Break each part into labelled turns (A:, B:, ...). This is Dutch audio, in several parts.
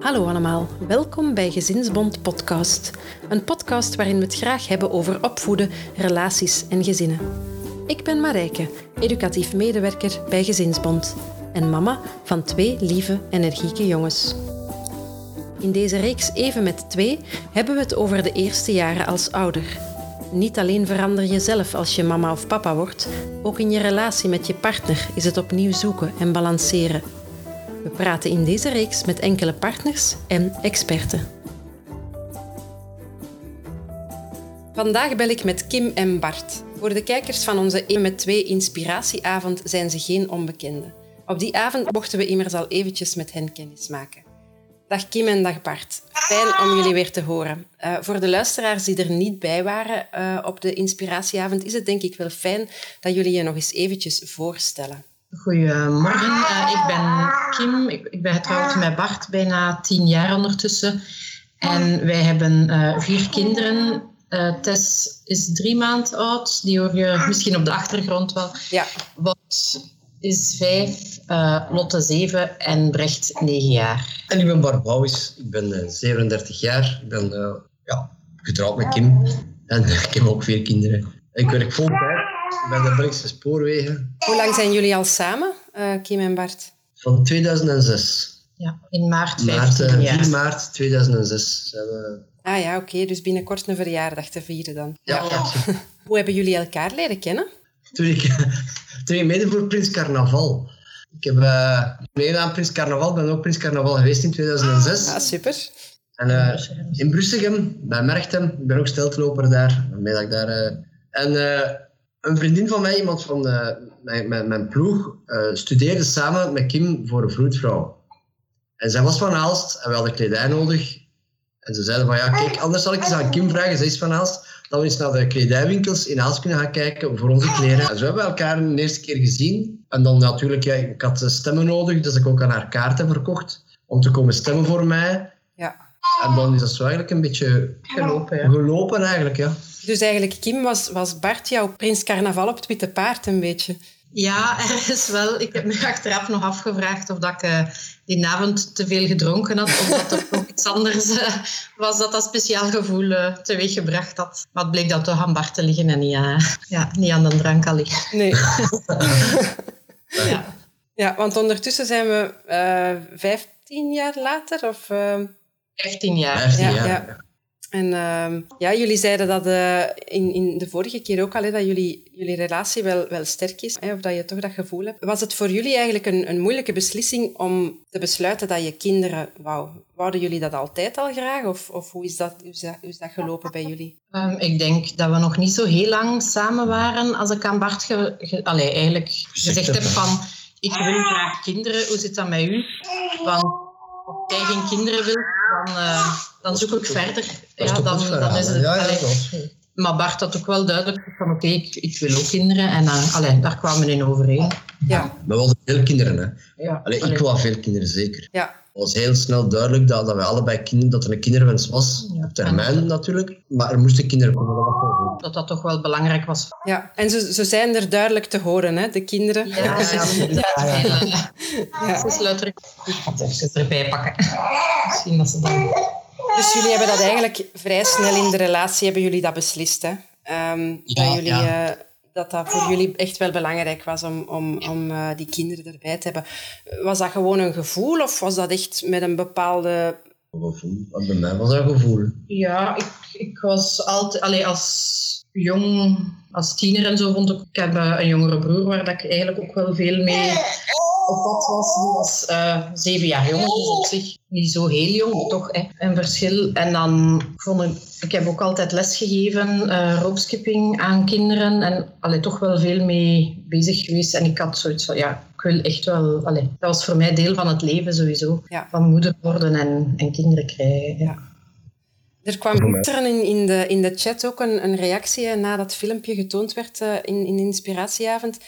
A: Hallo allemaal, welkom bij Gezinsbond Podcast. Een podcast waarin we het graag hebben over opvoeden, relaties en gezinnen. Ik ben Marijke, educatief medewerker bij Gezinsbond en mama van twee lieve, energieke jongens. In deze reeks Even met twee hebben we het over de eerste jaren als ouder. Niet alleen verander je zelf als je mama of papa wordt, ook in je relatie met je partner is het opnieuw zoeken en balanceren. We praten in deze reeks met enkele partners en experten. Vandaag bel ik met Kim en Bart. Voor de kijkers van onze 1 met 2 inspiratieavond zijn ze geen onbekenden. Op die avond mochten we immers al eventjes met hen kennis maken. Dag Kim en dag Bart. Fijn om jullie weer te horen. Uh, voor de luisteraars die er niet bij waren uh, op de inspiratieavond is het denk ik wel fijn dat jullie je nog eens eventjes voorstellen.
B: Goedemorgen, uh, ik ben Kim. Ik, ik, ben getrouwd met Bart, bijna tien jaar ondertussen. En wij hebben vier kinderen. Tess is drie maanden oud. Die hoor je misschien op de achtergrond wel.
A: Ja.
B: Wat is vijf, uh, Lotte zeven en Brecht negen jaar.
C: En ik ben Bart Bouwis, ik ben uh, 37 jaar. Ik ben uh, ja, getrouwd met Kim en ik heb ook vier kinderen. Ik werk vol tijd bij de Belgische Spoorwegen.
A: Hoe lang zijn jullie al samen, eh, Kim en Bart?
C: Van 2006.
B: Ja, in maart 15
C: maart,
B: jaar.
C: 4 maart 2006 zijn we...
A: Ah ja, oké. Okay. Dus binnenkort een verjaardag te vieren dan.
C: Ja. ja.
A: Hoe hebben jullie elkaar leren kennen?
C: Toen ik, ik meedeed voor Prins Carnaval. Ik heb uh, meegedaan aan Prins Carnaval. Ben ook Prins Carnaval geweest in 2006.
A: Ah, super.
C: En uh, in Brussegem, bij Merchtem. Ik ben ook steltloper daar. Dat ik daar uh, en een vriendin van mij, iemand van mijn, mijn, mijn, ploeg, studeerde samen met Kim voor een vroedvrouw. En zij was van Aalst en we hadden kledij nodig. En ze zeiden van ja, kijk, anders zal ik eens aan Kim vragen. Zij is van Aalst dat we eens naar de kledijwinkels in Aalst kunnen gaan kijken voor onze kleren. En zo hebben we elkaar de eerste keer gezien. En dan natuurlijk, ja, ik had stemmen nodig, dus ik ook aan haar kaarten verkocht om te komen stemmen voor mij.
A: Ja.
C: En dan is dat zo eigenlijk een beetje
B: gelopen. Ja.
C: Gelopen eigenlijk, ja.
A: Dus eigenlijk, Kim, was, was Bart jouw prins carnaval op het witte paard een beetje?
B: Ja, ergens wel. Ik heb me achteraf nog afgevraagd of dat ik uh, die avond te veel gedronken had. Of dat er nog iets anders uh, was dat dat speciaal gevoel uh, teweeggebracht had. Maar het bleek dan toch aan Bart te liggen en niet, ja, niet aan de drank al liggen.
A: Nee.
B: ja.
A: ja, want ondertussen zijn we vijftien jaar later? Of,
B: 15 jaar.
C: 15
A: ja,
C: jaar.
A: ja. En uh, ja, jullie zeiden dat uh, in, in de vorige keer ook al, hè, dat jullie, jullie relatie wel, wel sterk is, hè, of dat je toch dat gevoel hebt. Was het voor jullie eigenlijk een, een moeilijke beslissing om te besluiten dat je kinderen wou? Wouden jullie dat altijd al graag, of, of hoe, is dat, hoe, is dat, hoe is dat gelopen bij jullie?
B: Um, ik denk dat we nog niet zo heel lang samen waren als ik aan Bart ge, ge, allee, eigenlijk gezegd heb van ik wil graag kinderen, hoe zit dat met u? Want als jij geen kinderen wilt, dan, uh, dan zoek ik verder. Ja, dan, dan is het,
C: ja, ja,
B: maar Bart had ook wel duidelijk van oké, okay, ik, ik, wil ook kinderen. En uh, allee, daar kwamen we in overeen.
A: Ja.
C: Maar we hadden veel kinderen. Hè.
B: Ja.
C: Allee, ik wou veel kinderen, zeker.
A: Ja.
C: Het was heel snel duidelijk dat, dat wij allebei kinderen, dat er een kinderwens was.
B: Ja.
C: Op termijn en, natuurlijk. Maar er moesten kinderen komen. Dat, was wel goed.
B: dat dat toch wel belangrijk was.
A: Ja, en ze, ze zijn er duidelijk te horen, hè, de kinderen.
B: Ja, ja, ja. ja, ja. Ze sluiten er erbij pakken. Misschien dat ze dan...
A: Dus jullie hebben dat eigenlijk vrij snel in de relatie, hebben jullie dat beslist, hè? Um,
C: Ja,
A: dat, jullie,
C: ja.
A: uh, dat dat voor jullie echt wel belangrijk was om, om, om uh, die kinderen erbij te hebben. Was dat gewoon een gevoel of was dat echt met een bepaalde...
C: Gevoel. Bij mij was dat een gevoel.
B: Ja, ik, ik was altijd... Allee, als jong, als tiener en zo vond ik... Ik heb uh, een jongere broer waar dat ik eigenlijk ook wel veel mee op pad was. Die was uh, zeven jaar jonger, dus op zich niet zo heel jong, maar toch hè, een verschil. En dan vond ik... Ik heb ook altijd lesgegeven, uh, roopskipping aan kinderen. En allee, toch wel veel mee bezig geweest. En ik had zoiets van, ja, ik wil echt wel... Allee, dat was voor mij deel van het leven sowieso.
A: Ja.
B: Van moeder worden en, en kinderen krijgen. Ja.
A: Er kwam gisteren in, in, de, in de chat ook een, een reactie na dat filmpje getoond werd uh, in, in inspiratieavond.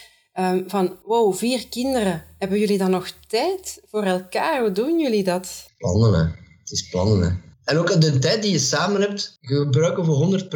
A: Um, van, wow, vier kinderen. Hebben jullie dan nog tijd voor elkaar? Hoe doen jullie dat?
C: Plannen, hè. Het is plannen, hè. En ook de tijd die je samen hebt, gebruiken voor 100%.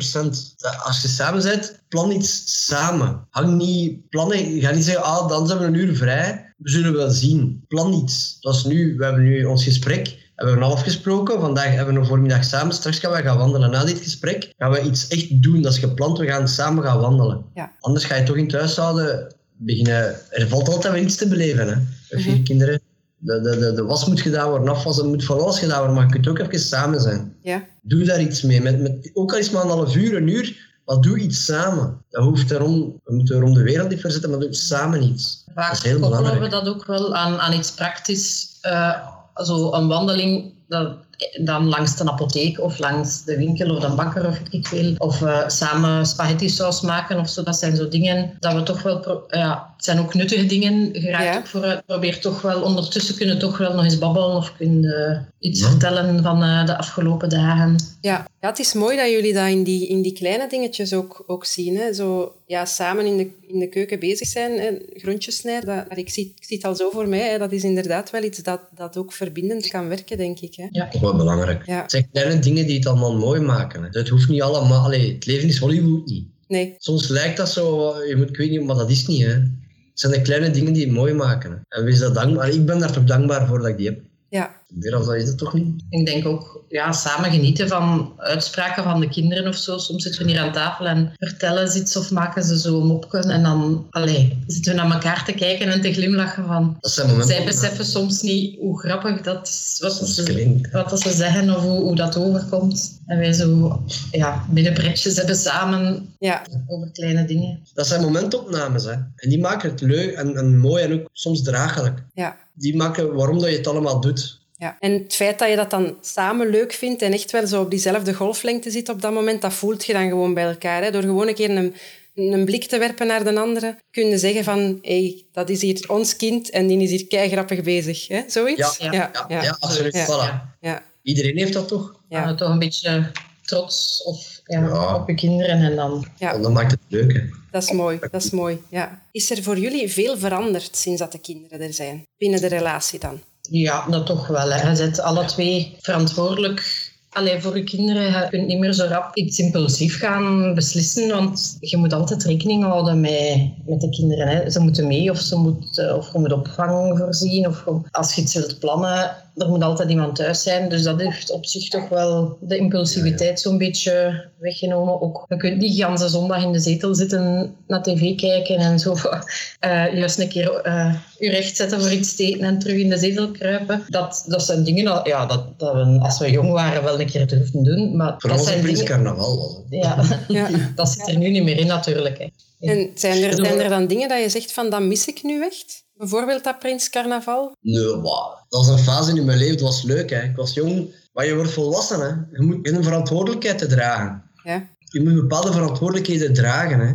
C: Als je samen bent, plan iets samen. Hang niet plannen. Ga niet zeggen, ah, dan zijn we een uur vrij. We zullen wel zien. Plan iets. Dat is nu, we hebben nu ons gesprek hebben we afgesproken. Vandaag hebben we een voormiddag samen. Straks gaan we gaan wandelen. Na dit gesprek gaan we iets echt doen. Dat is gepland. We gaan samen gaan wandelen.
A: Ja.
C: Anders ga je toch in het huishouden beginnen... Er valt altijd wel iets te beleven. Hè. Met vier
A: Mhm.
C: kinderen. De, de, de, de was moet gedaan worden, afwassen moet van alles gedaan worden. Maar je kunt ook even samen zijn.
A: Ja.
C: Doe daar iets mee. Met, met, ook al is het maar een half uur, een uur. Maar doe iets samen. Dat hoeft erom, we moeten er om de wereld niet verzetten, maar doe samen iets.
B: Vaak koppelen we dat ook wel aan, aan iets praktisch. Eh, zo een wandeling dat, dan langs de apotheek of langs de winkel of de bakker of weet ik veel. Of eh, samen spaghetti saus maken of zo. Dat zijn zo dingen dat we toch wel... pro- ja, het zijn ook nuttige dingen. Je raakt
A: Ja.
B: ook vooruit. Probeer toch wel... Ondertussen kunnen toch wel nog eens babbelen of kunnen eh, iets
C: Ja.
B: vertellen van eh, de afgelopen dagen.
A: Ja. Ja, het is mooi dat jullie dat in die, in die kleine dingetjes ook, ook zien. Hè. Zo ja, samen in de, in de keuken bezig zijn, hè. groentjes snijden. Dat, maar ik, zie, ik zie het al zo voor mij. Hè. Dat is inderdaad wel iets dat, dat ook verbindend kan werken, denk ik. Hè.
C: Toch wel belangrijk.
A: Ja.
C: Het zijn kleine dingen die het allemaal mooi maken. Hè. Het hoeft niet allemaal... Allee, het leven is Hollywood niet.
A: Nee,
C: Soms lijkt dat zo, je moet, ik weet niet, maar dat is niet. Hè. Het zijn de kleine dingen die het mooi maken. Hè. En wees dat dankbaar. Ik ben daar toch dankbaar voor dat ik die heb.
A: ja.
C: Meer als dat is het toch niet?
B: Ik denk ook ja, samen genieten van uitspraken van de kinderen of zo. Soms zitten we hier aan tafel en vertellen ze iets of maken ze zo een mopje. En dan allee, zitten we naar elkaar te kijken en te glimlachen van...
C: Dat zijn momenten...
B: Zij beseffen soms niet hoe grappig dat is, wat,
C: Soms
B: ze,
C: klinkt.
B: wat dat ze zeggen of hoe, hoe dat overkomt. En wij zo ja, binnenpretjes hebben samen
A: ja.
B: over kleine dingen.
C: Dat zijn momentopnames. Hè. En die maken het leuk en, en mooi en ook soms draaglijk.
A: ja.
C: Die maken waarom dat je het allemaal doet.
A: Ja. En het feit dat je dat dan samen leuk vindt en echt wel zo op diezelfde golflengte zit op dat moment, dat voelt je dan gewoon bij elkaar. Hè? Door gewoon een keer een, een blik te werpen naar de andere, kun je zeggen van, hey, dat is hier ons kind en die is hier keigrappig bezig. Hè? Zoiets?
C: Ja,
B: Ja.
C: Ja, ja, absoluut.
A: Ja.
C: Voilà.
B: Ja.
A: Ja.
C: Iedereen heeft dat toch?
A: Ja.
B: Dan toch een beetje trots of, ja,
C: Ja.
B: op je kinderen en dan...
A: Ja.
C: En dat maakt het leuk. Hè.
A: Dat is mooi, dat is mooi. Ja. Is er voor jullie veel veranderd sinds dat de kinderen er zijn? Binnen de relatie dan?
B: Ja, dat toch wel. Hè. Je bent alle twee verantwoordelijk Allee, voor je kinderen. Je kunt niet meer zo rap iets impulsief gaan beslissen, want je moet altijd rekening houden met, met de kinderen. Hè. Ze moeten mee of, ze moet, eh, of je moet opvang voorzien. Of als je iets wilt plannen, er moet altijd iemand thuis zijn. Dus dat heeft op zich toch wel de impulsiviteit zo'n beetje weggenomen. Ook, je kunt niet de hele zondag in de zetel zitten, naar tv kijken en zo. eh juist een keer eh je recht zetten voor iets te eten en terug in de zetel kruipen. Dat, dat zijn dingen al- ja, dat, dat we als we jong waren wel een keer durfden doen. Maar
C: Vooral
B: dat zijn dingen...
C: Carnaval.
B: Ja,
A: Ja.
B: dat zit er nu niet meer in natuurlijk. Hè.
A: En zijn er, zijn er dan dingen dat je zegt van, dat mis ik nu echt? Bijvoorbeeld dat Prins Carnaval?
C: Nee, maar dat was een fase in mijn leven. Het was leuk. Hè. Ik was jong, maar je wordt volwassen. Hè. Je moet een verantwoordelijkheid te dragen.
A: Ja.
C: Je moet bepaalde verantwoordelijkheden dragen. Hè.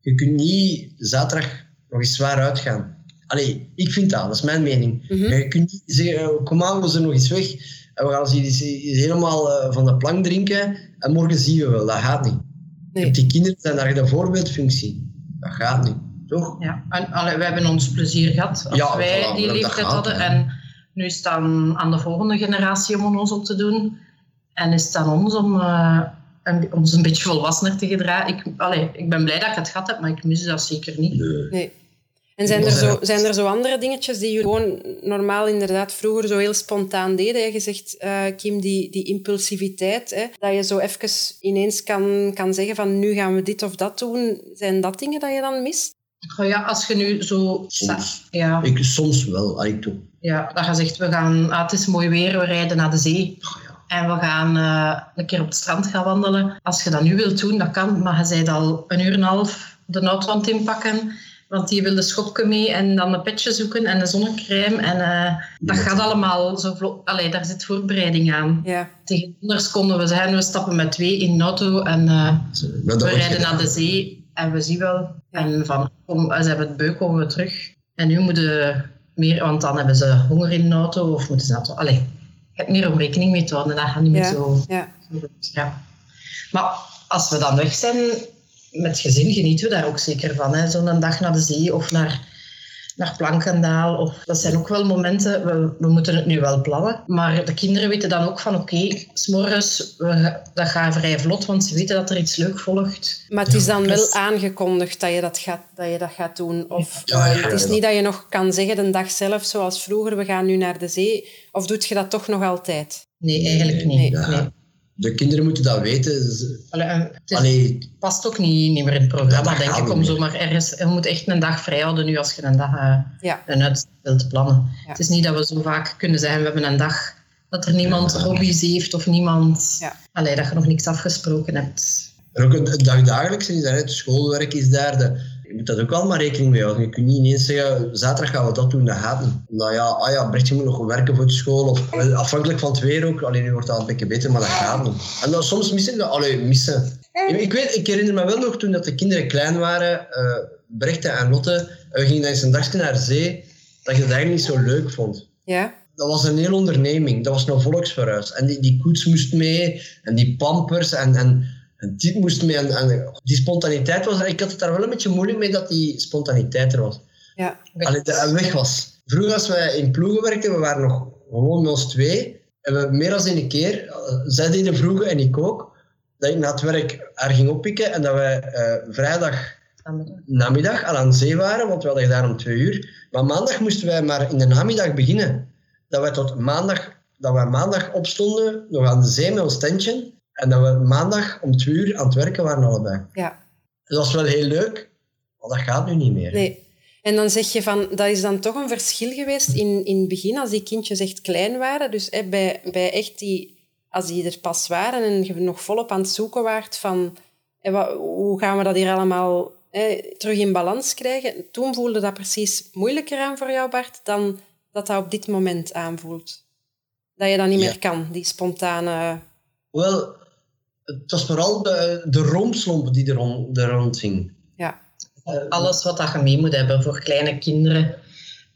C: Je kunt niet zaterdag nog eens zwaar uitgaan. Allee, ik vind dat, dat is mijn mening. Maar Je kunt niet zeggen, eh, kom aan, we zijn nog eens weg en we gaan eens helemaal eh, van de plank drinken en morgen zien we wel. Dat gaat niet.
A: Nee.
C: Die kinderen zijn daar de voorbeeldfunctie. Dat gaat niet, toch?
B: Ja, en allee, we hebben ons plezier gehad als
C: Ja,
B: wij
C: voilà,
B: die leeftijd
C: gaat,
B: hadden.
C: hè.
B: En nu is het dan aan de volgende generatie om onnozel te doen. En is het aan ons om eh, een, ons een beetje volwassener te gedragen. Ik, allee, ik ben blij dat ik het gehad heb, maar ik mis dat zeker niet.
C: Nee.
A: Nee. En zijn er,
C: er-
A: zo, zijn er zo andere dingetjes die jullie gewoon normaal inderdaad vroeger zo heel spontaan deden? Je zegt, eh, Kim, die, die impulsiviteit, hè, dat je zo even ineens kan, kan zeggen van nu gaan we dit of dat doen. Zijn dat dingen dat je dan mist?
B: Oh ja, als je nu zo...
C: Soms.
B: Ja,
C: Ik, soms wel, allee, toch.
B: ja, dat je zegt, we gaan, ah, het is mooi weer, we rijden naar de zee.
C: Oh, ja.
B: En we gaan eh, een keer op het strand gaan wandelen. Als je dat nu wilt doen, dat kan. Maar je bent al een uur en een half de het inpakken. Want die wil de schopje mee en dan een petje zoeken en een zonnecrème. En eh, dat gaat allemaal zo vlot. Allee, daar zit voorbereiding aan.
A: Ja.
B: Tegen anders konden we zijn, we stappen met twee in de auto en eh,
C: we
B: rijden naar de zee en we zien wel. En van, kom, als ze hebben het beu, komen we terug. En nu moeten meer, want dan hebben ze honger in de auto of moeten ze dat... Allee, je hebt meer om rekening mee te houden. Dat gaat niet meer
A: Ja.
B: zo...
A: Ja.
B: Ja. Maar als we dan weg zijn met gezin, genieten we daar ook zeker van. hè. Zo'n dag naar de zee of naar, naar Plankendaal. Of, dat zijn ook wel momenten, we, we moeten het nu wel plannen. Maar de kinderen weten dan ook van oké, okay, s'morgens, dat gaat vrij vlot, want ze weten dat er iets leuk volgt.
A: Maar het is dan wel aangekondigd dat je dat gaat, dat je dat gaat doen? Of ja, het is niet dat je nog kan zeggen de dag zelf, zoals vroeger, we gaan nu naar de zee. Of doet je dat toch nog altijd?
B: Nee, eigenlijk niet. Nee
C: de kinderen moeten dat weten.
B: Allee, het past ook niet, niet meer in het programma, denk ik, om zomaar ergens... Je moet echt een dag vrij houden nu als je een dag uh, ja. een uitstap wilt plannen. Het is niet dat we zo vaak kunnen zeggen, we hebben een dag dat er niemand hobby's heeft of niemand... Ja. Allee, dat je nog niks afgesproken hebt.
C: En ook een, dag dagelijks is daar, het schoolwerk is daar, de, je moet dat ook allemaal rekening mee houden. Je kunt niet ineens zeggen, zaterdag gaan we dat doen, dat gaat niet. Nou ja, ah ja, Brechtje moet nog werken voor de school. Of, afhankelijk van het weer ook. Alleen nu wordt dat een beetje beter, maar dat gaat niet. En dan soms missen allee, missen. Ik, weet, ik herinner me wel nog toen dat de kinderen klein waren, uh, Brechten en Lotte, we gingen dan eens een dagje naar zee, dat je dat eigenlijk niet zo leuk vond.
A: Ja?
C: Dat was een hele onderneming. Dat was een volksverhuis. En die, die koets moest mee, en die pampers, en, en en dit moest mee aan, die spontaniteit was. Ik had het daar wel een beetje moeilijk mee dat die spontaniteit er was.
A: Ja.
C: Allee, de, weg was. Vroeger als wij in ploegen werkten, we waren nog gewoon met ons twee. En we meer dan een keer, uh, zij deden vroeger en ik ook, dat ik na het werk haar ging oppikken en dat wij uh, vrijdag namiddag. al aan zee waren, want we hadden daar om twee uur. Maar maandag moesten wij maar in de namiddag beginnen. Dat wij tot maandag, dat wij maandag opstonden, nog aan de zee met ons tentje. En dat we maandag om twee uur aan het werken waren allebei.
A: Ja.
C: dat was wel heel leuk, maar dat gaat nu niet meer.
A: Nee. En dan zeg je van, dat is dan toch een verschil geweest in, in het begin, als die kindjes echt klein waren. Dus hè, bij, bij echt die, als die er pas waren en je nog volop aan het zoeken waart van, hè, wat, hoe gaan we dat hier allemaal hè, terug in balans krijgen. Toen voelde dat precies moeilijker aan voor jou, Bart, dan dat dat op dit moment aanvoelt. Dat je dat niet meer kan, die spontane...
C: Wel, het was vooral de, de rompslomp die er, rond, er rond hing.
A: Ja.
B: Alles wat dat je mee moet hebben voor kleine kinderen.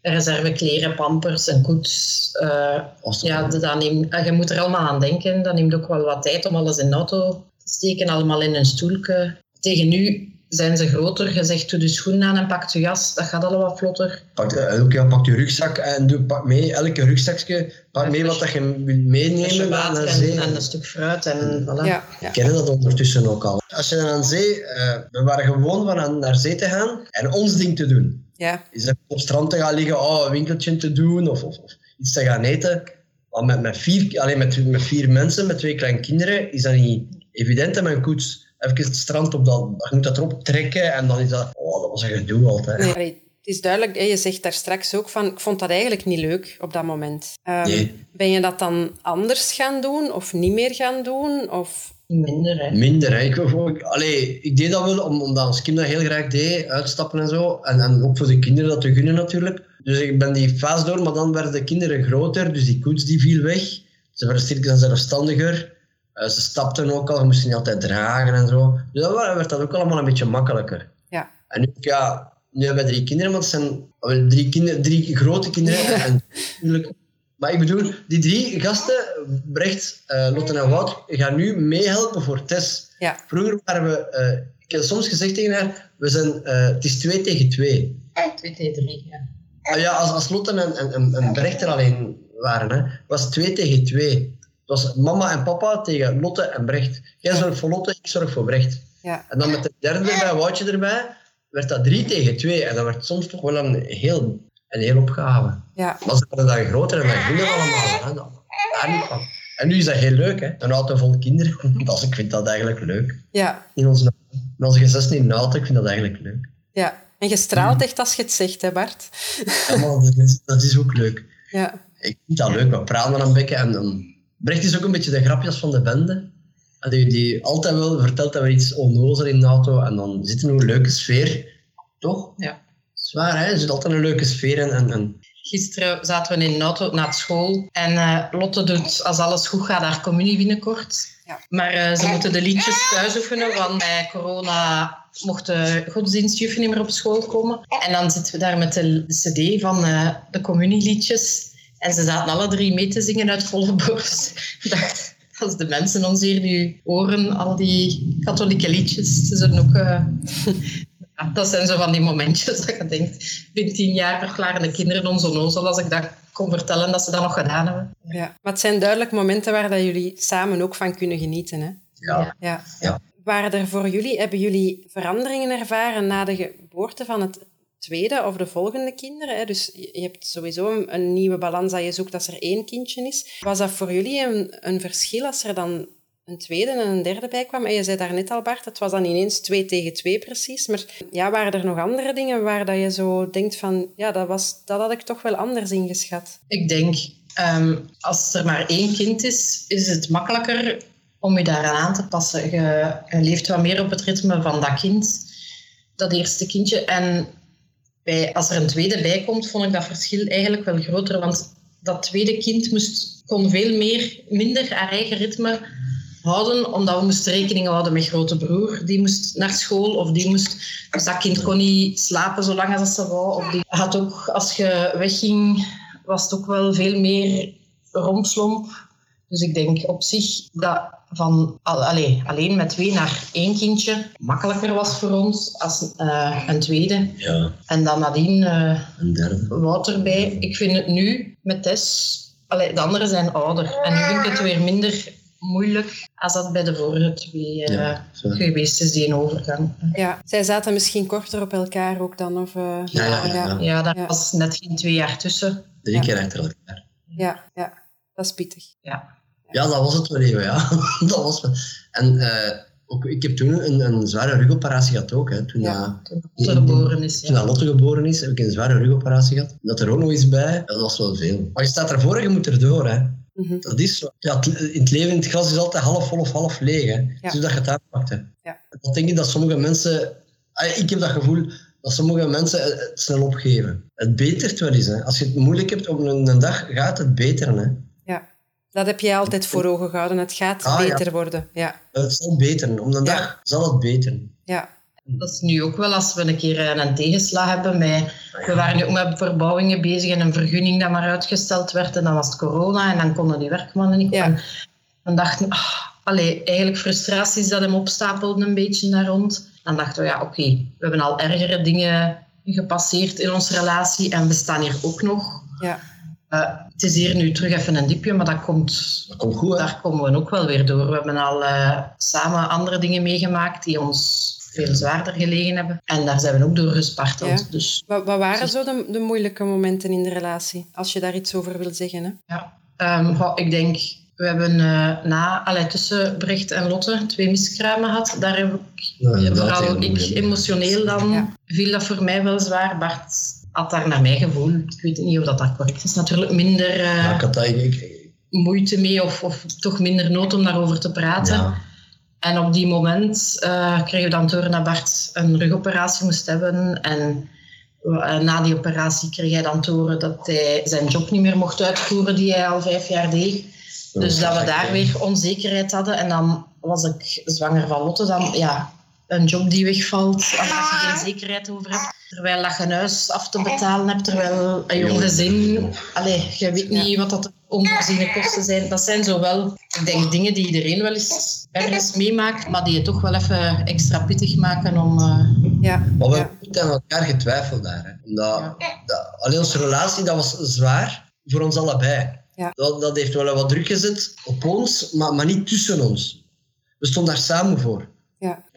B: Reserve kleren, pampers, een koets. Uh, ja, dat neemt, ah, je moet er allemaal aan denken. Dat neemt ook wel wat tijd om alles in de auto te steken. Allemaal in een stoelke. Tegen nu zijn ze groter. Je zegt, doe de schoenen aan en pak je jas. Dat gaat allemaal vlotter.
C: Pak, elke keer pak je rugzak en doe, pak mee. Elke rugzakje, pak mee wat dat je wilt meenemen.
B: Water en, en, een stuk fruit. En, voilà.
A: ja,
C: ja. Ik ken dat ondertussen ook al. Als je dan aan zee... Uh, we waren gewoon van aan, naar zee te gaan en ons ding te doen.
A: Ja.
C: Is dat op het strand te gaan liggen, oh, een winkeltje te doen of, of, of iets te gaan eten. Maar met, met, vier, alleen met, met vier mensen, met twee kleine kinderen, is dat niet evident en mijn koets even het strand op dat, je moet dat erop trekken en dan is dat, oh, dat was een gedoe altijd.
A: Nee, het is duidelijk, je zegt daar straks ook van, ik vond dat eigenlijk niet leuk op dat moment. Um, Ben je dat dan anders gaan doen of niet meer gaan doen? Of...
B: Minder, hè?
C: Minder, hè. Ik, allee, ik deed dat wel omdat ons kind dat heel graag deed, uitstappen en zo. En, en ook voor de kinderen dat te gunnen natuurlijk. Dus ik ben die fase door, maar dan werden de kinderen groter, dus die koets die viel weg. Ze werden steeds zelfstandiger. Uh, ze stapten ook al, je moest niet altijd dragen en zo. Dus dan werd dat ook allemaal een beetje makkelijker.
A: Ja.
C: En nu, ja, nu hebben we drie kinderen, want het zijn drie, kinderen, drie grote kinderen. en, natuurlijk, maar ik bedoel, die drie gasten, Brecht, uh, Lotte en Wout, gaan nu meehelpen voor Tess.
A: Ja.
C: Vroeger waren we, uh, ik heb soms gezegd tegen haar, we zijn, uh, het is twee tegen twee.
B: Twee tegen drie, ja.
C: Ah, ja, als, als Lotte en, en, en Brecht er alleen waren, hè, was het twee tegen twee was mama en papa tegen Lotte en Brecht. Jij zorgt voor Lotte, ik zorg voor Brecht.
A: Ja.
C: En dan met de derde erbij, Woutje erbij, werd dat drie tegen twee. En dat werd soms toch wel een heel, een heel opgave.
A: Ja.
C: Maar ze werden dan groter en dan gingen allemaal. Hè, daar niet van. En nu is dat heel leuk, hè? een auto vol kinderen. Dat, ik vind dat eigenlijk leuk.
A: Ja.
C: In onze, in onze gezessen in een auto, ik vind dat eigenlijk leuk.
A: Ja, en je straalt echt als je het zegt, hè Bart?
C: Ja, maar dat is, dat is ook leuk.
A: Ja.
C: Ik vind dat leuk, we praten dan een beetje en dan Brecht is ook een beetje de grapjes van de bende. Die, die altijd wel vertelt dat we iets onnozel in de auto en dan zit er een leuke sfeer. Toch?
B: Ja.
C: Zwaar, hè? Er zit altijd een leuke sfeer in. En, en...
B: Gisteren zaten we in de auto naar school en uh, Lotte doet, als alles goed gaat, haar communie binnenkort.
A: Ja.
B: Maar uh, ze moeten de liedjes thuis oefenen, want bij corona mochten godsdienstjuffen niet meer op school komen. En dan zitten we daar met de cd van uh, de communieliedjes. En ze zaten alle drie mee te zingen uit volle borst. Ik dacht, als de mensen ons hier nu horen, al die katholieke liedjes, ze zullen ook uh, dat zijn zo van die momentjes dat je denkt, ik ben tien jaar verklaren de kinderen ons onnozel als ik dat kon vertellen dat ze dat nog gedaan hebben.
A: Ja, maar het zijn duidelijk momenten waar dat jullie samen ook van kunnen genieten. Hè?
C: Ja.
A: Ja.
C: Ja.
A: Waren er voor jullie, hebben jullie veranderingen ervaren na de geboorte van het tweede of de volgende kinderen? Hè? Dus je hebt sowieso een, nieuwe balans dat je zoekt als er één kindje is. Was dat voor jullie een, een verschil als er dan een tweede en een derde bij kwam? En je zei daar net al, Bart, het was dan ineens twee tegen twee precies. Maar ja, waren er nog andere dingen waar dat je zo denkt van, ja, dat, was, dat had ik toch wel anders ingeschat?
B: Ik denk, ehm, als er maar één kind is, is het makkelijker om je daaraan aan te passen. Je, je leeft wat meer op het ritme van dat kind, dat eerste kindje. En bij, als er een tweede bij komt, vond ik dat verschil eigenlijk wel groter. Want dat tweede kind moest, kon veel meer, minder haar eigen ritme houden, omdat we moesten rekening houden met grote broer. Die moest naar school of die moest... Dus dat kind kon niet slapen zolang als ze wou. Of die had ook, als je wegging, was het ook wel veel meer rompslomp. Dus ik denk op zich dat van al, allee, alleen met twee naar één kindje makkelijker was voor ons als eh, een tweede.
C: Ja,
B: En dan nadien eh,
C: een derde.
B: Wouter bij. Ik vind het nu met Tess... Allee, de anderen zijn ouder. En nu vind ik het weer minder moeilijk als dat bij de vorige twee eh,
C: Ja,
B: geweest is, die overgang.
A: Ja, zij zaten misschien korter op elkaar ook dan? Of, eh,
C: Ja, ja, ja.
B: Ja, daar
A: Ja.
B: was net geen twee jaar tussen.
C: Drie keer achter elkaar.
A: ja, ja, dat is pittig.
B: Ja.
C: Ja, dat was het wel even, ja. dat was. En eh, ook, ik heb toen een, een zware rugoperatie gehad ook. Hè. Toen,
A: Ja.
B: Toen ze geboren is.
C: toen
B: Ja.
C: Lotte geboren is, heb ik een zware rugoperatie gehad. Dat er ook nog eens bij, dat was wel veel. Maar je staat ervoor en je moet erdoor. Hè.
A: Mhm.
C: Dat is zo. Ja, het, in het leven, in het glas is altijd half vol of half leeg. Hè.
A: Ja.
C: Dus dat je het uitpakt. Hè.
A: Ja.
C: Dat denk ik dat sommige mensen... ah, Ik heb dat gevoel dat sommige mensen het snel opgeven. Het betert wel eens. Hè. Als je het moeilijk hebt op een, een dag, gaat het beteren. Hè.
A: Dat heb jij altijd voor ogen gehouden. Het gaat
C: Ah, ja.
A: beter worden. Ja,
C: Het zal beteren. Om
A: Ja.
C: dag zal het beteren.
A: ja,
B: Dat is nu ook wel als we een keer eh, een tegenslag hebben. Met, we waren nu ook met verbouwingen bezig en een vergunning dat maar uitgesteld werd. En dan was het corona en dan konden die werkmannen niet
A: Ja.
B: komen. En dachten, ah, allee, eigenlijk frustraties dat hem opstapelden een beetje daar rond. Dan dachten we, ja oké, we hebben al ergere dingen gepasseerd in onze relatie en we staan hier ook nog.
A: ja.
B: Eh, het is hier nu terug even een diepje, maar dat komt,
C: Dat komt goed, hè?
B: daar komen we ook wel weer door. We hebben al eh, samen andere dingen meegemaakt die ons veel zwaarder gelegen hebben. En daar zijn we ook door gesparteld.
A: Ja.
B: Dus
A: Wat, wat waren zo de, de moeilijke momenten in de relatie? Als je daar iets over wil zeggen. Hè?
B: ja, Ehm, goh, ik denk, we hebben eh, na, allee, tussen Brecht en Lotte twee miskramen gehad. Daar heb ik,
C: Ja,
B: vooral ik emotioneel dan,
A: Ja.
B: viel dat voor mij wel zwaar. Bart had daar naar mijn gevoel, ik weet niet of dat, dat correct is, natuurlijk minder eh,
C: Ja, ik had dat... Ik, ik-
B: moeite mee of, of toch minder nood om daarover te praten.
C: ja.
B: En op die moment eh, kregen we dan door dat Bart een rugoperatie moest hebben. En eh, na die operatie kreeg hij dan te horen dat hij zijn job niet meer mocht uitvoeren die hij al vijf jaar deed. Dus dat we daar weer onzekerheid hadden. En dan was ik zwanger van Lotte. Dan, ja, een job die wegvalt, als je geen zekerheid over hebt. Terwijl dat je een huis af te betalen hebt, terwijl een jong gezin... Allee, je weet niet wat dat onvoorziene kosten zijn. Dat zijn zo wel, ik denk, dingen die iedereen wel eens ergens meemaakt, maar die je toch wel even extra pittig maken om... eh,
A: Ja,
C: Maar we
A: ja.
C: hebben niet aan elkaar getwijfeld daar. Hè. Omdat, dat, alleen onze relatie dat was zwaar voor ons allebei.
A: Ja.
C: Dat, dat heeft wel wat druk gezet op ons, maar, maar niet tussen ons. We stonden daar samen voor.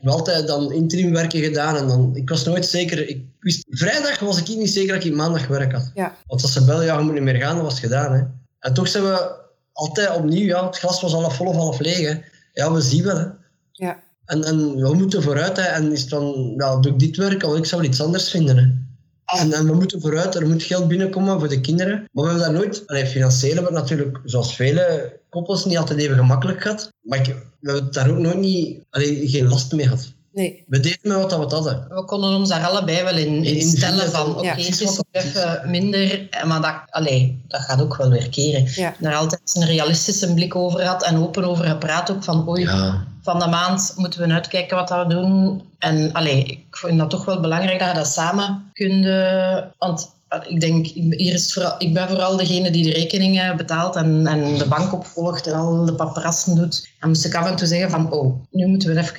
C: Heb altijd dan interimwerken gedaan en dan, ik was nooit zeker. Ik wist, vrijdag was ik niet zeker dat ik maandag werk had.
A: Ja.
C: Want als ze belden, ja, je moet niet meer gaan, dat was gedaan. Hè. En toch zijn we altijd opnieuw, ja, het glas was half vol of half leeg. Hè. Ja, we zien wel. Hè.
A: Ja.
C: En, en we moeten vooruit. Hè. En is dan, ja, doe ik dit werk, of ik zou iets anders vinden. Hè. En, en we moeten vooruit, er moet geld binnenkomen voor de kinderen. Maar we hebben dat nooit, allee, financieel hebben we het natuurlijk, zoals vele koppels, niet altijd even gemakkelijk gehad. Maar ik, we hebben daar ook nooit niet, allee, geen last mee gehad.
A: Nee.
C: We deden met wat we hadden.
B: we konden ons daar allebei wel in, in
C: In
B: stellen van, oké,
A: ja,
B: het is even minder, maar dat, allee, dat gaat ook wel weer keren.
A: Ja.
B: Daar altijd een realistische blik over had en open over gepraat ook van, oei,
C: Ja.
B: Van de maand moeten we uitkijken wat we doen. En allee, ik vind dat toch wel belangrijk dat je dat samen kunt... eh, Want ik denk, hier is vooral, ik ben vooral degene die de rekeningen betaalt en, en de bank opvolgt en al de paparazzen doet. Dan moest ik af en toe zeggen van, oh, nu moeten we even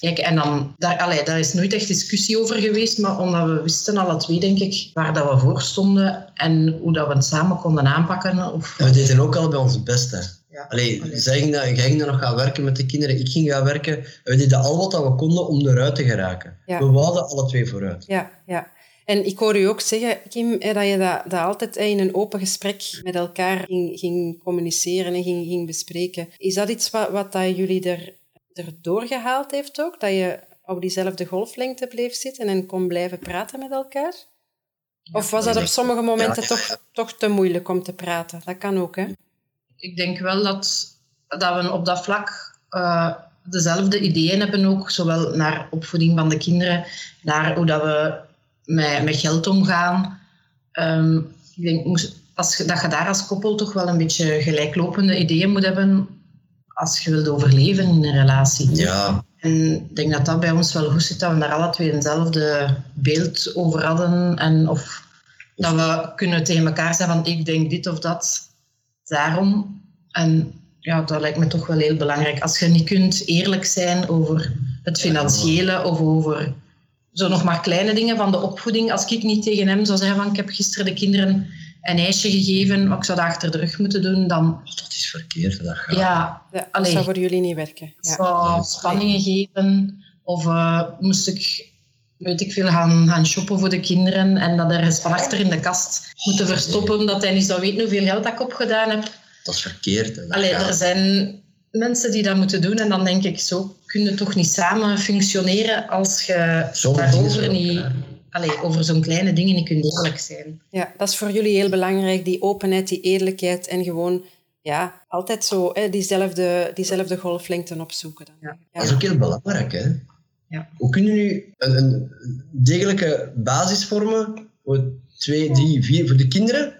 B: kijken. En dan, daar, allee, daar is nooit echt discussie over geweest, maar omdat we wisten alle twee, denk ik, waar dat we voor stonden en hoe dat we het samen konden aanpakken. Of...
C: we deden ook al bij ons het beste. Ja. Allee, zij ging, dat, jij ging dan nog gaan werken met de kinderen, ik ging gaan werken. We deden al wat we konden om eruit te geraken. We wouden alle twee vooruit.
A: Ja, ja. En ik hoor u ook zeggen, Kim, dat je dat, dat altijd in een open gesprek met elkaar ging, ging communiceren en ging, ging bespreken. Is dat iets wat, wat dat jullie er, er doorgehaald heeft ook? Dat je op diezelfde golflengte bleef zitten en kon blijven praten met elkaar? Of was dat op sommige momenten toch, toch te moeilijk om te praten? Dat kan ook, hè?
B: Ik denk wel dat, dat we op dat vlak uh, dezelfde ideeën hebben ook, zowel naar opvoeding van de kinderen, naar hoe dat we met, met geld omgaan. Um, ik denk als dat je daar als koppel toch wel een beetje gelijklopende ideeën moet hebben als je wilt overleven in een relatie.
C: Ja.
B: En ik denk dat dat bij ons wel goed zit, dat we daar alle twee eenzelfde beeld over hadden. En of dat we kunnen tegen elkaar zeggen van ik denk dit of dat, daarom. En ja, dat lijkt me toch wel heel belangrijk. Als je niet kunt eerlijk zijn over het financiële of over zo nog maar kleine dingen van de opvoeding. Als ik niet tegen hem zou zeggen van ik heb gisteren de kinderen een ijsje gegeven, maar ik zou dat achter de rug moeten doen, dan...
C: Oh, dat is verkeerd, dat gaat.
B: Ja,
A: dat zou voor jullie niet werken.
B: Ja. Zou spanningen geven, of uh, moest ik, weet ik veel, gaan, gaan shoppen voor de kinderen en dat ergens van achter in de kast moeten verstoppen, dat hij niet zou weten hoeveel geld ik opgedaan heb.
C: Dat is verkeerd.
B: Allee, er zijn mensen die dat moeten doen en dan denk ik, zo kun je toch niet samen functioneren als je daarover niet... Allee, over zo'n kleine dingen niet kunt eerlijk zijn.
A: Ja, dat is voor jullie heel belangrijk, die openheid, die eerlijkheid en gewoon ja, altijd zo hè, diezelfde, diezelfde golflengte opzoeken. Dan.
C: Ja. Dat is ook heel belangrijk. Hè?
B: Ja.
C: Hoe kunnen nu een, een degelijke basis vormen voor twee, drie, vier, voor de kinderen,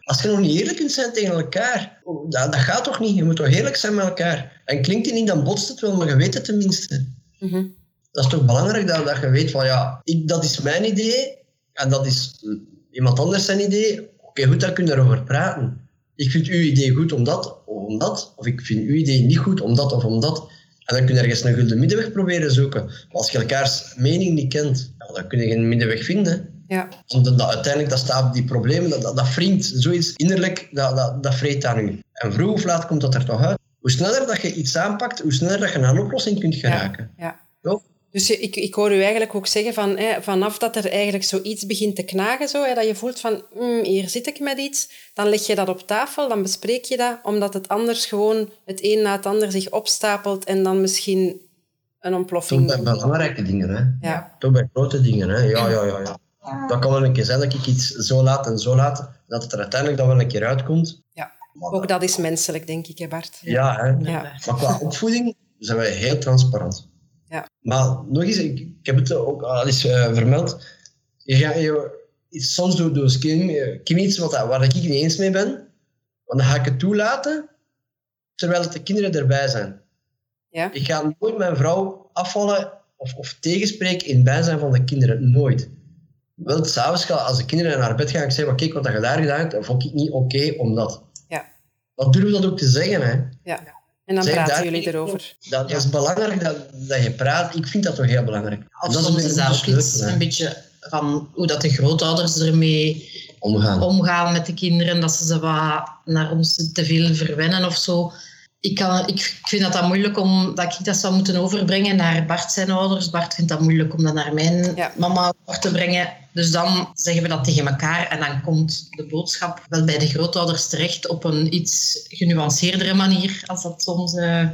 C: als je nog niet eerlijk kunt zijn tegen elkaar, oh, dat, dat gaat toch niet? Je moet toch eerlijk zijn met elkaar? En klinkt het niet, dan botst het wel, maar je weet het tenminste.
A: Mm
C: Dat is toch belangrijk dat, dat je weet van ja, ik, dat is mijn idee en dat is iemand anders zijn idee. Oké, goed, dan kun je erover praten. Ik vind uw idee goed omdat of omdat, of ik vind uw idee niet goed omdat of omdat. En dan kun je ergens een gulden middenweg proberen zoeken. Maar als je elkaars mening niet kent, dan kun je geen middenweg vinden.
A: Ja.
C: Omdat dat, uiteindelijk dat staat die problemen, dat, dat, dat vriend, zoiets innerlijk, dat, dat, dat vreet aan u. En vroeg of laat komt dat er toch uit. Hoe sneller dat je iets aanpakt, hoe sneller dat je naar een oplossing kunt geraken.
A: Ja. ja. Dus ik, ik hoor u eigenlijk ook zeggen van hè, vanaf dat er eigenlijk zoiets begint te knagen, zo, hè, dat je voelt van mm, hier zit ik met iets, dan leg je dat op tafel, dan bespreek je dat, omdat het anders gewoon het een na het ander zich opstapelt en dan misschien een ontploffing.
C: Toch bij belangrijke dingen, hè?
A: Ja.
C: Toch bij grote dingen, hè? Ja, ja, ja. ja. Dat kan wel een keer zijn dat ik iets zo laat en zo laat, dat het er uiteindelijk dan wel een keer uitkomt.
A: Ja, ook dat is menselijk, denk ik, hè Bart?
C: Ja, hè? ja. maar qua opvoeding zijn wij heel transparant.
A: Ja.
C: Maar nog eens, ik, ik heb het ook al eens uh, vermeld. Je, ga, je, soms doe, doe Kim, Kim iets wat, waar ik niet eens mee ben, want dan ga ik het toelaten, terwijl de kinderen erbij zijn.
A: Ja.
C: Ik ga nooit mijn vrouw afvallen of, of tegenspreken in bijzijn van de kinderen. Nooit. Wel, s'avonds als de kinderen naar bed gaan, ik zeg, maar kijk wat je daar gedaan hebt, dan vond ik niet oké, omdat.
A: Ja.
C: Wat durf dat ook te zeggen, hè?
A: Ja. En dan praten jullie erover.
C: Dat, is belangrijk dat, dat je praat. Ik vind dat toch heel belangrijk.
B: dat is, is dat ook iets, een beetje van hoe dat de grootouders ermee
C: omgaan.
B: omgaan met de kinderen, dat ze ze wat naar ons te veel verwennen of zo ik, kan, ik vind dat, dat moeilijk om dat ik dat zou moeten overbrengen naar Bart zijn ouders. Bart vindt dat moeilijk om dat naar mijn mama over te brengen. Dus dan zeggen we dat tegen elkaar en dan komt de boodschap wel bij de grootouders terecht op een iets genuanceerdere manier, als dat soms uh,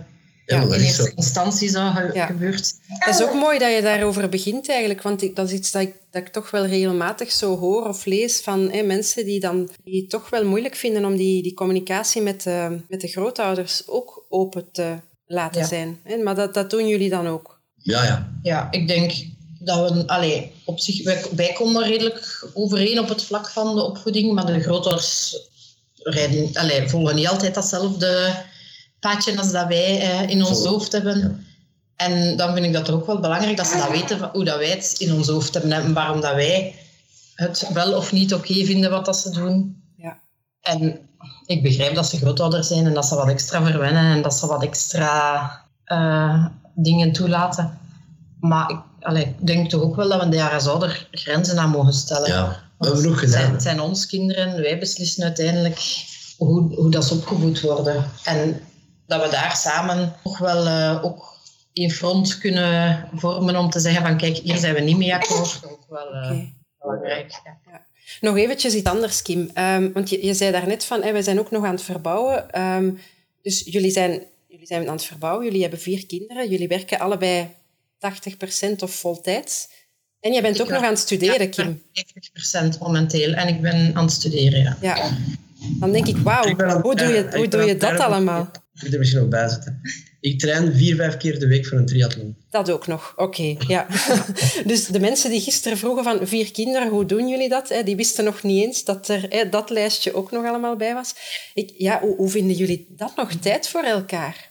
B: ja, in eerste instantie zou ja. gebeurd
A: Het is ook mooi dat je daarover begint eigenlijk, want dat is iets dat ik, dat ik toch wel regelmatig zo hoor of lees van mensen die, dan, die het toch wel moeilijk vinden om die, die communicatie met, de, met de grootouders ook open te laten zijn. Hè? Maar dat, dat doen jullie dan ook?
C: Ja, ja.
B: Ja, ik denk dat we, allee, op zich, wij, wij komen redelijk overeen op het vlak van de opvoeding, maar de grootouders rijden, allee, volgen niet altijd datzelfde als dat wij eh, in ons hoofd hebben. En dan vind ik dat ook wel belangrijk dat ze dat weten hoe dat wij het in ons hoofd hebben en waarom dat wij het wel of niet oké vinden wat dat ze doen.
A: Ja.
B: En ik begrijp dat ze grootouder zijn en dat ze wat extra verwennen en dat ze wat extra uh, dingen toelaten. Maar ik, allee, denk toch ook wel dat we daar als ouder grenzen aan mogen stellen.
C: Ja, we hebben nog gedaan.
B: Het zijn, het zijn ons kinderen, wij beslissen uiteindelijk hoe, hoe dat ze opgevoed worden. En dat we daar samen toch wel uh, ook in front kunnen vormen om te zeggen van kijk, hier zijn we niet mee akkoord. Ook wel uh, okay. belangrijk. Ja.
A: Ja. Nog eventjes iets anders, Kim. Um, want je, je zei daarnet van, hey, wij zijn ook nog aan het verbouwen. Um, dus jullie zijn, jullie zijn aan het verbouwen, jullie hebben vier kinderen, jullie werken allebei 80% of voltijds. En je bent ik ook nog aan het studeren,
B: ja,
A: Kim.
B: 90% momenteel. En ik ben aan het studeren, ja.
A: ja. Dan denk ik, wauw, hoe doe je, hoe doe je dat allemaal?
C: Ik moet er misschien nog bij zitten. Ik train vier, vijf keer de week voor een triathlon.
A: Dat ook nog, oké. Okay, ja. dus de mensen die gisteren vroegen van vier kinderen, hoe doen jullie dat? Die wisten nog niet eens dat er dat lijstje ook nog allemaal bij was. Ik, ja, hoe, hoe vinden jullie dat nog tijd voor elkaar?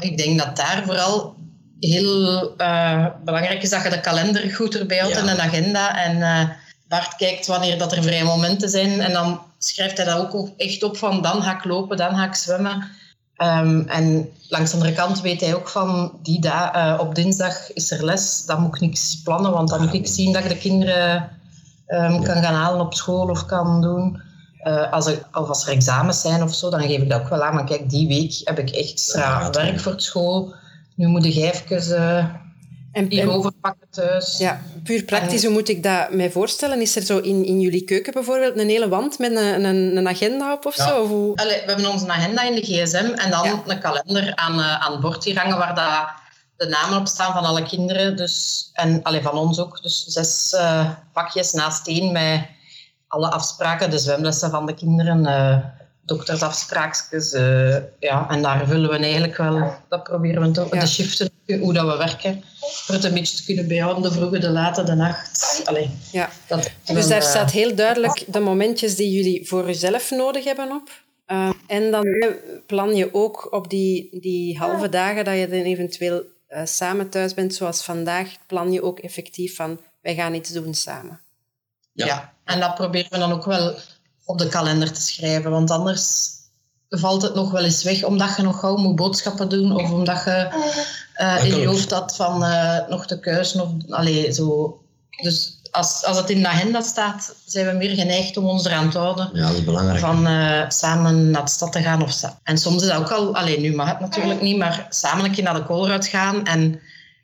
B: Ik denk dat daar vooral heel uh, belangrijk is dat je de kalender goed erbij houdt ja. en een agenda. En uh, Bart kijkt wanneer dat er vrije momenten zijn. En dan schrijft hij dat ook echt op van dan ga ik lopen, dan ga ik zwemmen. Um, en langs de andere kant weet hij ook van die da uh, op dinsdag is er les. Dan moet ik niks plannen, want dan moet ik zien dat ik de kinderen um, kan gaan halen op school of kan doen. Uh, als er, of als er examens zijn of zo, dan geef ik dat ook wel aan. Maar kijk, die week heb ik echt extra werk voor school. Nu moet ik even uh, en, hier overpakken thuis.
A: Ja, puur praktisch, en, hoe moet ik dat mij voorstellen? Is er zo in, in jullie keuken bijvoorbeeld een hele wand met een, een, een agenda op of
B: ja.
A: zo? Of hoe?
B: Allee, we hebben onze agenda in de gsm en dan ja. een kalender aan, uh, aan het bord hier hangen waar dat de namen op staan van alle kinderen. Dus, en allee, van ons ook. Dus zes uh, pakjes naast één met alle afspraken, de zwemlessen van de kinderen, uh, doktersafspraakjes. Uh, ja, en daar vullen we eigenlijk wel, dat proberen we te, ja. de shiften, hoe dat we werken, voor het een beetje te kunnen bijhouden, de vroege, de late, de nacht. Allee,
A: ja. Dat, dus daar uh, staat heel duidelijk de momentjes die jullie voor jezelf nodig hebben op. Uh, en dan plan je ook op die, die halve dagen dat je dan eventueel samen thuis bent, zoals vandaag, plan je ook effectief van, wij gaan iets doen samen.
B: Ja, ja. en dat proberen we dan ook wel op de kalender te schrijven. Want anders valt het nog wel eens weg, omdat je nog gauw moet boodschappen doen. Of omdat je uh, in je hoofd had van uh, nog te kuisen. Of, allee, zo. Dus als, als het in de agenda staat, zijn we meer geneigd om ons eraan te houden.
C: Ja, dat is belangrijk.
B: Van uh, samen naar de stad te gaan. Of en soms is dat ook al... Alleen nu mag het natuurlijk niet, maar samen een keer naar de koolruit gaan en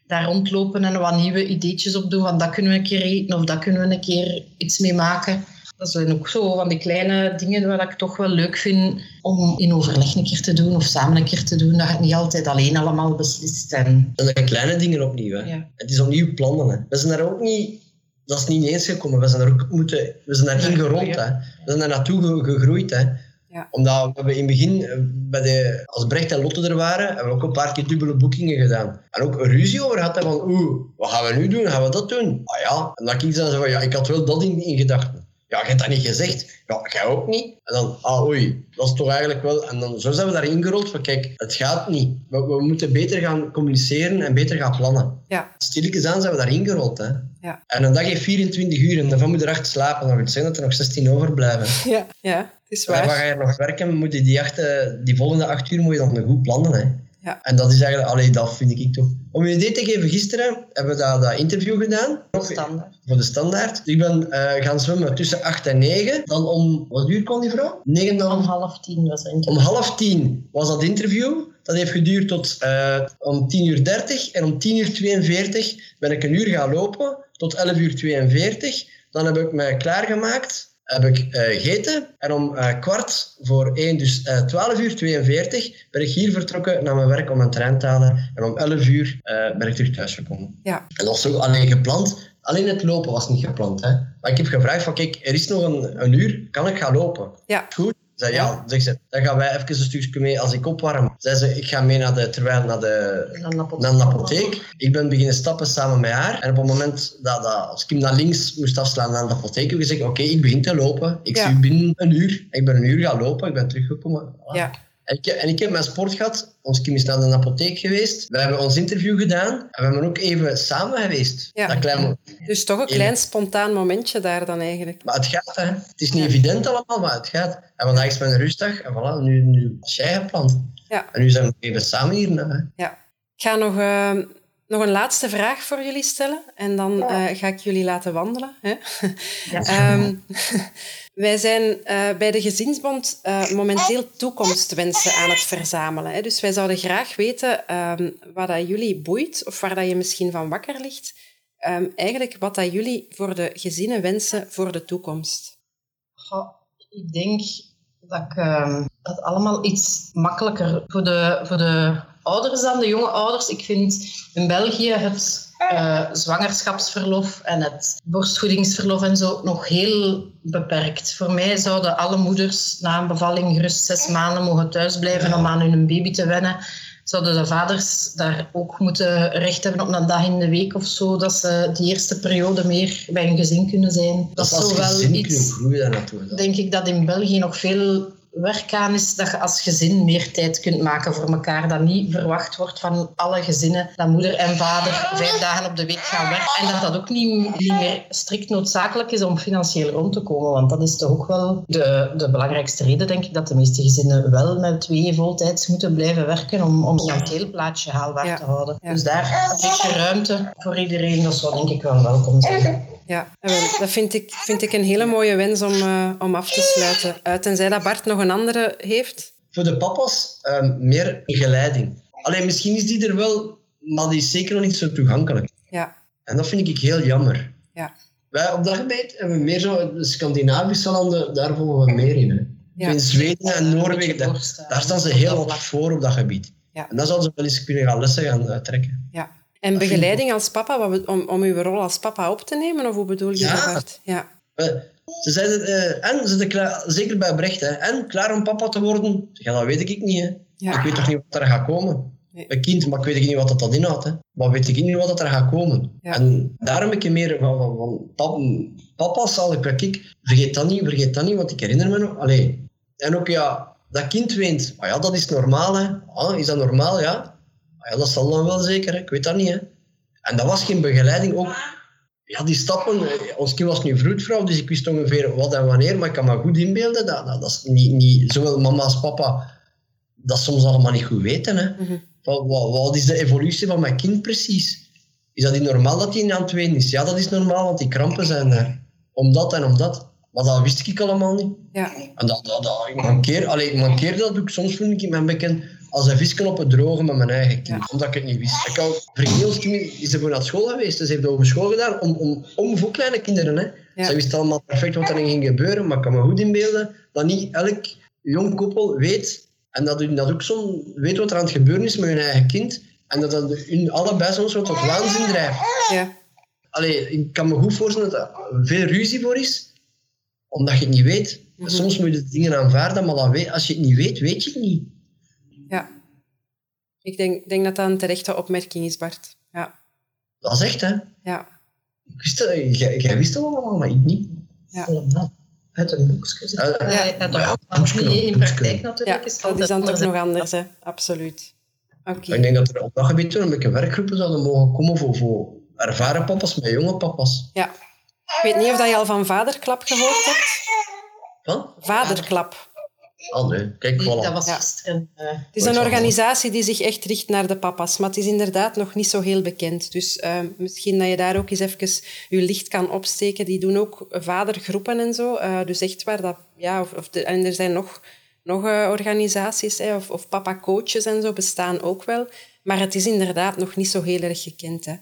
B: daar rondlopen en wat nieuwe ideetjes opdoen. Van dat kunnen we een keer eten of dat kunnen we een keer iets mee maken. Dat zijn ook zo van die kleine dingen waar ik toch wel leuk vind om in overleg een keer te doen of samen een keer te doen. Dat het niet altijd alleen allemaal beslist. En...
C: Dat zijn kleine dingen opnieuw. Hè.
B: Ja.
C: Het is opnieuw plannen. Hè. We zijn daar ook niet... Dat is niet eens gekomen. We zijn daar ook moeten... We zijn daarin gerold. Hè. We zijn daar naartoe gegroeid. Hè.
A: Ja.
C: Omdat we in het begin, bij de, als Brecht en Lotte er waren, hebben we ook een paar keer dubbele boekingen gedaan. En ook een ruzie over hadden van, oeh, wat gaan we nu doen? Gaan we dat doen? Ah ja. En dan ging ze van, ja, ik had wel dat in, in gedachten. Ja, je hebt dat niet gezegd. Ja, jij ook niet. En dan, ah oei, dat is toch eigenlijk wel... En dan zo zijn we daarin gerold van, kijk, het gaat niet. We, we moeten beter gaan communiceren en beter gaan plannen.
A: Ja.
C: Stilletjes aan zijn we daarin gerold, hè.
A: Ja.
C: En een dag heeft 24 uur en daarvan moet je er acht slapen. Dan wil zeggen dat er nog 16 overblijven.
A: Ja, ja, het is waar.
C: En dan ga je nog werken, moet je die, acht, die volgende acht uur moet je dan goed plannen, hè.
A: Ja.
C: En dat is eigenlijk, allee, dat vind ik toch. Om je een idee te geven, gisteren hebben we dat, dat interview gedaan.
B: Standaard.
C: Voor de standaard. Ik ben uh, gaan zwemmen tussen 8 en 9. Dan om, wat uur kwam die vrouw? 9 dan?
B: Om half tien was het
C: Om half tien was dat interview. Dat heeft geduurd tot uh, om 10 uur 30. En om 10 uur 42 ben ik een uur gaan lopen. Tot 11 uur 42. Dan heb ik mij klaargemaakt heb ik uh, gegeten. En om uh, kwart voor één, dus uh, 12 uur 42, ben ik hier vertrokken naar mijn werk om mijn trein te halen. En om 11 uur ben ik terug thuis gekomen.
A: Ja.
C: En dat was ook alleen gepland. Alleen het lopen was niet gepland. Hè. Maar ik heb gevraagd van, kijk, er is nog een, een uur, kan ik gaan lopen?
A: Ja.
C: Goed. Ja, zeg ze, dan gaan wij even een stukje mee als ik opwarm. Zei ze, ik ga mee naar de, terwijl naar de,
B: Naar
C: de apotheek. Ik ben beginnen stappen samen met haar. En op het moment dat, dat als Kim naar links moest afslaan naar de apotheek, heb ik gezegd, oké, ik begin te lopen. Ik
A: Ja.
C: zie binnen een uur. Ik ben een uur gaan lopen, ik ben teruggekomen. Voilà.
A: Ja.
C: En ik, en ik heb mijn sport gehad. Ons Kim is naar de apotheek geweest. We hebben ons interview gedaan. En we hebben ook even samen geweest.
A: Ja.
C: Dat klein,
A: Dus toch een klein spontaan momentje daar dan eigenlijk.
C: maar het gaat, hè. Het is niet evident allemaal, maar het gaat. En vandaag is mijn rustdag. En voilà, nu, nu was jij gepland.
A: Ja.
C: En nu zijn we even samen hier. Hè.
A: Ja. Ik ga nog, eh, nog een laatste vraag voor jullie stellen. En dan eh, ga ik jullie laten wandelen. Hè?
B: Ja.
A: Ehm, wij zijn eh, bij de Gezinsbond eh, momenteel toekomstwensen aan het verzamelen. Hè. Dus wij zouden graag weten ehm, wat dat jullie boeit of waar dat je misschien van wakker ligt. Ehm, eigenlijk wat dat jullie voor de gezinnen wensen voor de toekomst.
B: Ik denk dat ik ehm, dat allemaal iets makkelijker voor de, voor de ouders dan, de jonge ouders. Ik vind in België het eh, zwangerschapsverlof en het borstvoedingsverlof en zo nog heel beperkt. Voor mij zouden alle moeders na een bevalling gerust zes maanden mogen thuisblijven om aan hun baby te wennen. Zouden de vaders daar ook moeten recht hebben op een dag in de week of zo, dat ze die eerste periode meer bij hun gezin kunnen zijn. Dat is
C: als
B: zo wel iets
C: groeien
B: denk ik dat in België nog veel werk aan is dat je als gezin meer tijd kunt maken voor elkaar. Dat niet verwacht wordt van alle gezinnen dat moeder en vader vijf dagen op de week gaan werken. En dat dat ook niet, niet meer strikt noodzakelijk is om financieel rond te komen. Want dat is toch ook wel de, de belangrijkste reden, denk ik, dat de meeste gezinnen wel met twee voltijds moeten blijven werken om, om het financieel plaatje haalbaar
A: Ja.
B: te houden.
A: Ja.
B: Dus daar een beetje ruimte voor iedereen, dat zou denk ik wel welkom zijn.
A: Ja, dat vind ik, vind ik een hele mooie wens om, eh, om af te sluiten. Uh, tenzij dat Bart nog een andere heeft.
C: Voor de papa's ehm, meer begeleiding. Alleen misschien is die er wel, maar die is zeker nog niet zo toegankelijk.
A: Ja,
C: En dat vind ik heel jammer.
A: ja,
C: Wij op dat gebied hebben we meer zo, de Scandinavische landen, daar volgen we meer in. Hè.
A: ja.
C: In Zweden en Noorwegen, daar,
B: Borst,
C: daar staan ze heel wat voor op dat gebied.
A: Ja.
C: En dan zouden ze wel eens kunnen gaan lessen gaan uh, trekken.
A: ja. En begeleiding als papa, wat om, om uw rol als papa op te nemen? Of hoe bedoel je
C: Ja.
A: dat? Ja,
C: Eh, ze zeiden, eh, en ze zitten klaar, zeker bij Brecht, hè, en klaar om papa te worden. Ik Ja, dat weet ik niet. Hè.
A: Ja.
C: Ik weet toch niet wat er gaat komen.
A: Nee.
C: Een kind, maar ik weet niet wat dat, dat inhoudt. Hè. Maar weet ik niet wat dat er gaat komen.
A: Ja.
C: En daarom een meer van, van, van pap, papa's zal ik, ik, vergeet dat niet, vergeet dat niet, want ik herinner me nog. Allee. En ook ja, dat kind weent. Ah ja, dat is normaal. Hè. Ah, is dat normaal? Ja. Ja, dat zal dan wel zeker. Hè. Ik weet dat niet. Hè. En dat was geen begeleiding. Ook ja, die stappen. eh, Ons kind was nu vroedvrouw, dus ik wist ongeveer wat en wanneer, maar ik kan me goed inbeelden. Dat, dat, dat is niet, niet, zowel mama als papa dat soms allemaal niet goed weten. Hè.
A: Mhm.
C: Wat, wat, wat is de evolutie van mijn kind precies? Is dat niet normaal dat hij aan het wenen is? Ja, dat is normaal, want die krampen zijn er. Om dat en om dat. Maar dat wist ik allemaal niet.
A: ja,
C: En dat, dat, dat, ik, mankeer, allee, ik mankeer dat ook soms, voel ik in mijn bekken, als een visken op het droge met mijn eigen kind.
A: Ja.
C: Omdat ik het niet wist. Ik had is er voor naar school geweest. Dus ze heeft over school gedaan om, om, om voor kleine kinderen. Hè.
A: Ja.
C: Ze wist allemaal perfect wat er ging gebeuren. Maar ik kan me goed inbeelden dat niet elk jong koppel weet. En dat hun dat ook zo weet wat er aan het gebeuren is met hun eigen kind. En dat dat hun allebei soms wat tot waanzin drijft.
A: ja,
C: Allee, ik kan me goed voorstellen dat er veel ruzie voor is, omdat je het niet weet.
A: Mhm.
C: Soms moet je dingen aanvaarden, maar dat weet, als je het niet weet, weet je het niet.
A: Ik denk, denk dat dat een terechte opmerking is, Bart. Ja,
C: Dat is echt, hè.
A: ja,
C: Ik wist dat, jij, jij wist dat allemaal, maar ik niet.
A: Ja.
B: Allemaal uit een boekje.
C: Ja,
B: Ja,
A: ja.
B: ja,
C: Ja,
B: dat
C: boekje,
B: niet in praktijk natuurlijk.
A: ja
B: is
A: dat is dan toch
B: anders.
A: nog anders, hè? Absoluut. Oké.
C: Ik denk dat er op dat gebied een beetje werkgroepen zouden mogen komen voor, voor ervaren papa's met jonge papa's.
A: Ja. Ik weet niet of dat je al van vaderklap gehoord hebt.
C: Van?
A: Vaderklap.
C: Nee, kijk, voilà.
B: Dat was
A: Ja.
B: eh,
A: Het is een organisatie die zich echt richt naar de papa's, maar het is inderdaad nog niet zo heel bekend. Dus eh, misschien dat je daar ook eens even je licht kan opsteken. Die doen ook vadergroepen en zo. Eh, dus echt waar dat... Ja, of, of de, en er zijn nog, nog eh, organisaties, hè, of, of papa-coaches en zo bestaan ook wel. Maar het is inderdaad nog niet zo heel erg gekend. Hè.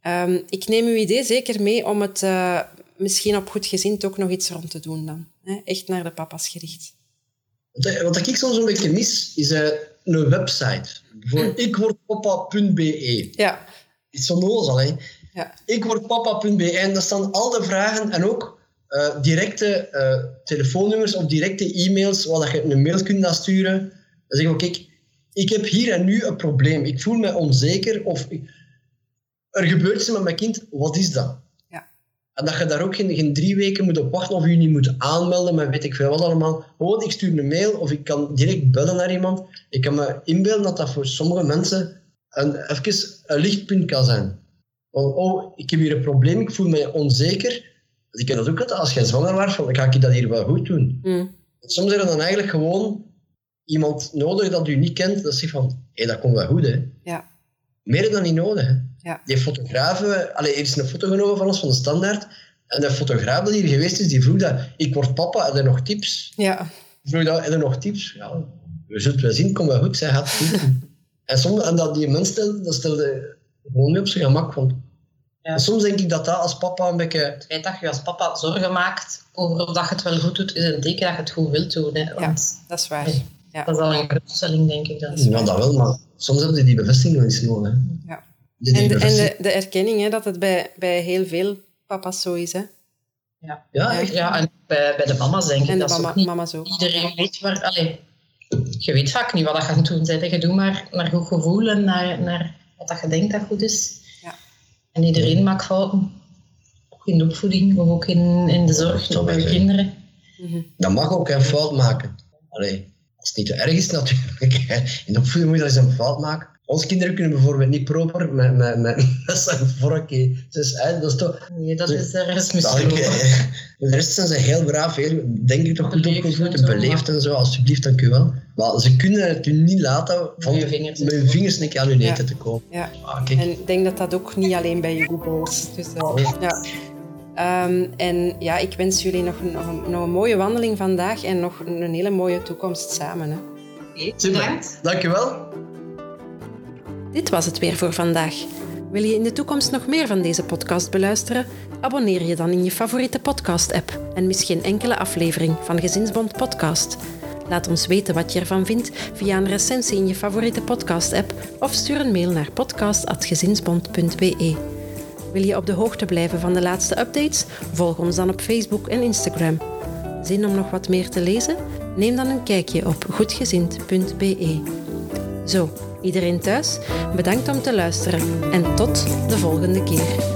A: Ehm, ik neem uw idee zeker mee om het eh, misschien op goed gezind ook nog iets rond te doen dan. Hè. Echt naar de papa's gericht.
C: Wat, ik soms een beetje mis, is eh, een website. Voor ikwordpapa.be.
A: Ja,
C: Iets zo nozel, hè.
A: ja,
C: ikwordpapa.be en daar staan al de vragen en ook eh, directe eh, telefoonnummers of directe e-mails waar dat je een mail kunt naar sturen. Dan zeg ik, kijk, ik heb hier en nu een probleem. Ik voel me onzeker of ik- er gebeurt iets met mijn kind. Wat is dat? En dat je daar ook geen, geen drie weken moet op wachten of je niet moet aanmelden met weet ik veel wat allemaal. Gewoon, ik stuur een mail of ik kan direct bellen naar iemand. Ik kan me inbeelden dat dat voor sommige mensen een, even een lichtpunt kan zijn. Van, oh, ik heb hier een probleem, ik voel me onzeker. Ik ken dat ook altijd als jij zwanger was, van, ga ik dat hier wel goed doen?
A: Mm.
C: Soms is er dan eigenlijk gewoon iemand nodig dat u niet kent, dat zegt van, hé, dat komt wel goed, hè.
A: Ja.
C: Meer dan niet nodig, hè.
A: Ja.
C: Die fotograaf, allee, er is een foto genomen van ons, van de standaard, en de fotograaf dat hier geweest is, die vroeg dat, ik word papa, heb je nog tips?
A: Ja.
C: Vroeg dat, heb je nog tips? Ja, we zullen het wel zien, kom wel goed, zij gaat het en, soms, en dat die mens stelde, dat stelde gewoon niet op zijn gemak, want
B: Ja.
C: soms denk ik dat dat als papa een beetje...
B: Het feit dat je als papa zorgen maakt over of dat je het wel goed doet, is een teken dat je het goed wilt doen. Hè. Want
A: Dat is waar. Ja.
B: dat is al een geruststelling, denk ik. Dat.
C: Ja, dat wel, maar soms hebben ze die bevestiging nog eens nodig. hè.
A: Ja. En, de, en de, de erkenning hè, dat het bij, bij heel veel papa's zo is. Hè.
B: Ja.
C: Ja, echt.
B: Ja, en bij, bij de mama's denk ik.
A: En de
B: dat is
A: mama,
B: ook niet
A: mama's ook.
B: iedereen weet waar... Allee, je weet vaak niet wat je aan het doen bent. Je doet maar naar goed gevoel en naar, naar wat dat je denkt dat goed is.
A: Ja.
B: En iedereen maakt fouten. Ook in de opvoeding, of ook in, in de zorg
C: het.
B: kinderen.
A: Mhm.
C: Dat mag ook een fout maken. Allee, als het niet te erg is natuurlijk. In de opvoeding moet je eens een fout maken. Onze kinderen kunnen bijvoorbeeld niet proper met, met, met mes en. Dus, hè, dat is toch...
B: Nee, dat is
C: ik,
B: misgelopen.
C: eh, de rest zijn ze heel braaf, heel, denk ik toch goed
B: Beleefd
C: opgevoed
B: en
C: en
B: zo,
C: beleefd en zo. Alsjeblieft, dank u wel. Maar ze kunnen het u niet laten van
B: Met je vingers
C: met hun vingers een keer aan hun
A: Ja.
C: eten te komen.
A: Ja.
C: Ah.
A: En ik denk dat dat ook niet alleen bij jullie boos. Dus, eh, ja. Ehm, en ja, ik wens jullie nog een, nog, een, nog een mooie wandeling vandaag en nog een, hele mooie toekomst samen. Hè.
C: Super. Dank u wel.
A: Dit was het weer voor vandaag. Wil je in de toekomst nog meer van deze podcast beluisteren? Abonneer je dan in je favoriete podcast-app en mis geen enkele aflevering van Gezinsbond Podcast. Laat ons weten wat je ervan vindt via een recensie in je favoriete podcast-app of stuur een mail naar podcast.gezinsbond.be. Wil je op de hoogte blijven van de laatste updates? Volg ons dan op Facebook en Instagram. Zin om nog wat meer te lezen? Neem dan een kijkje op goedgezind.be. Zo, iedereen thuis, bedankt om te luisteren en tot de volgende keer.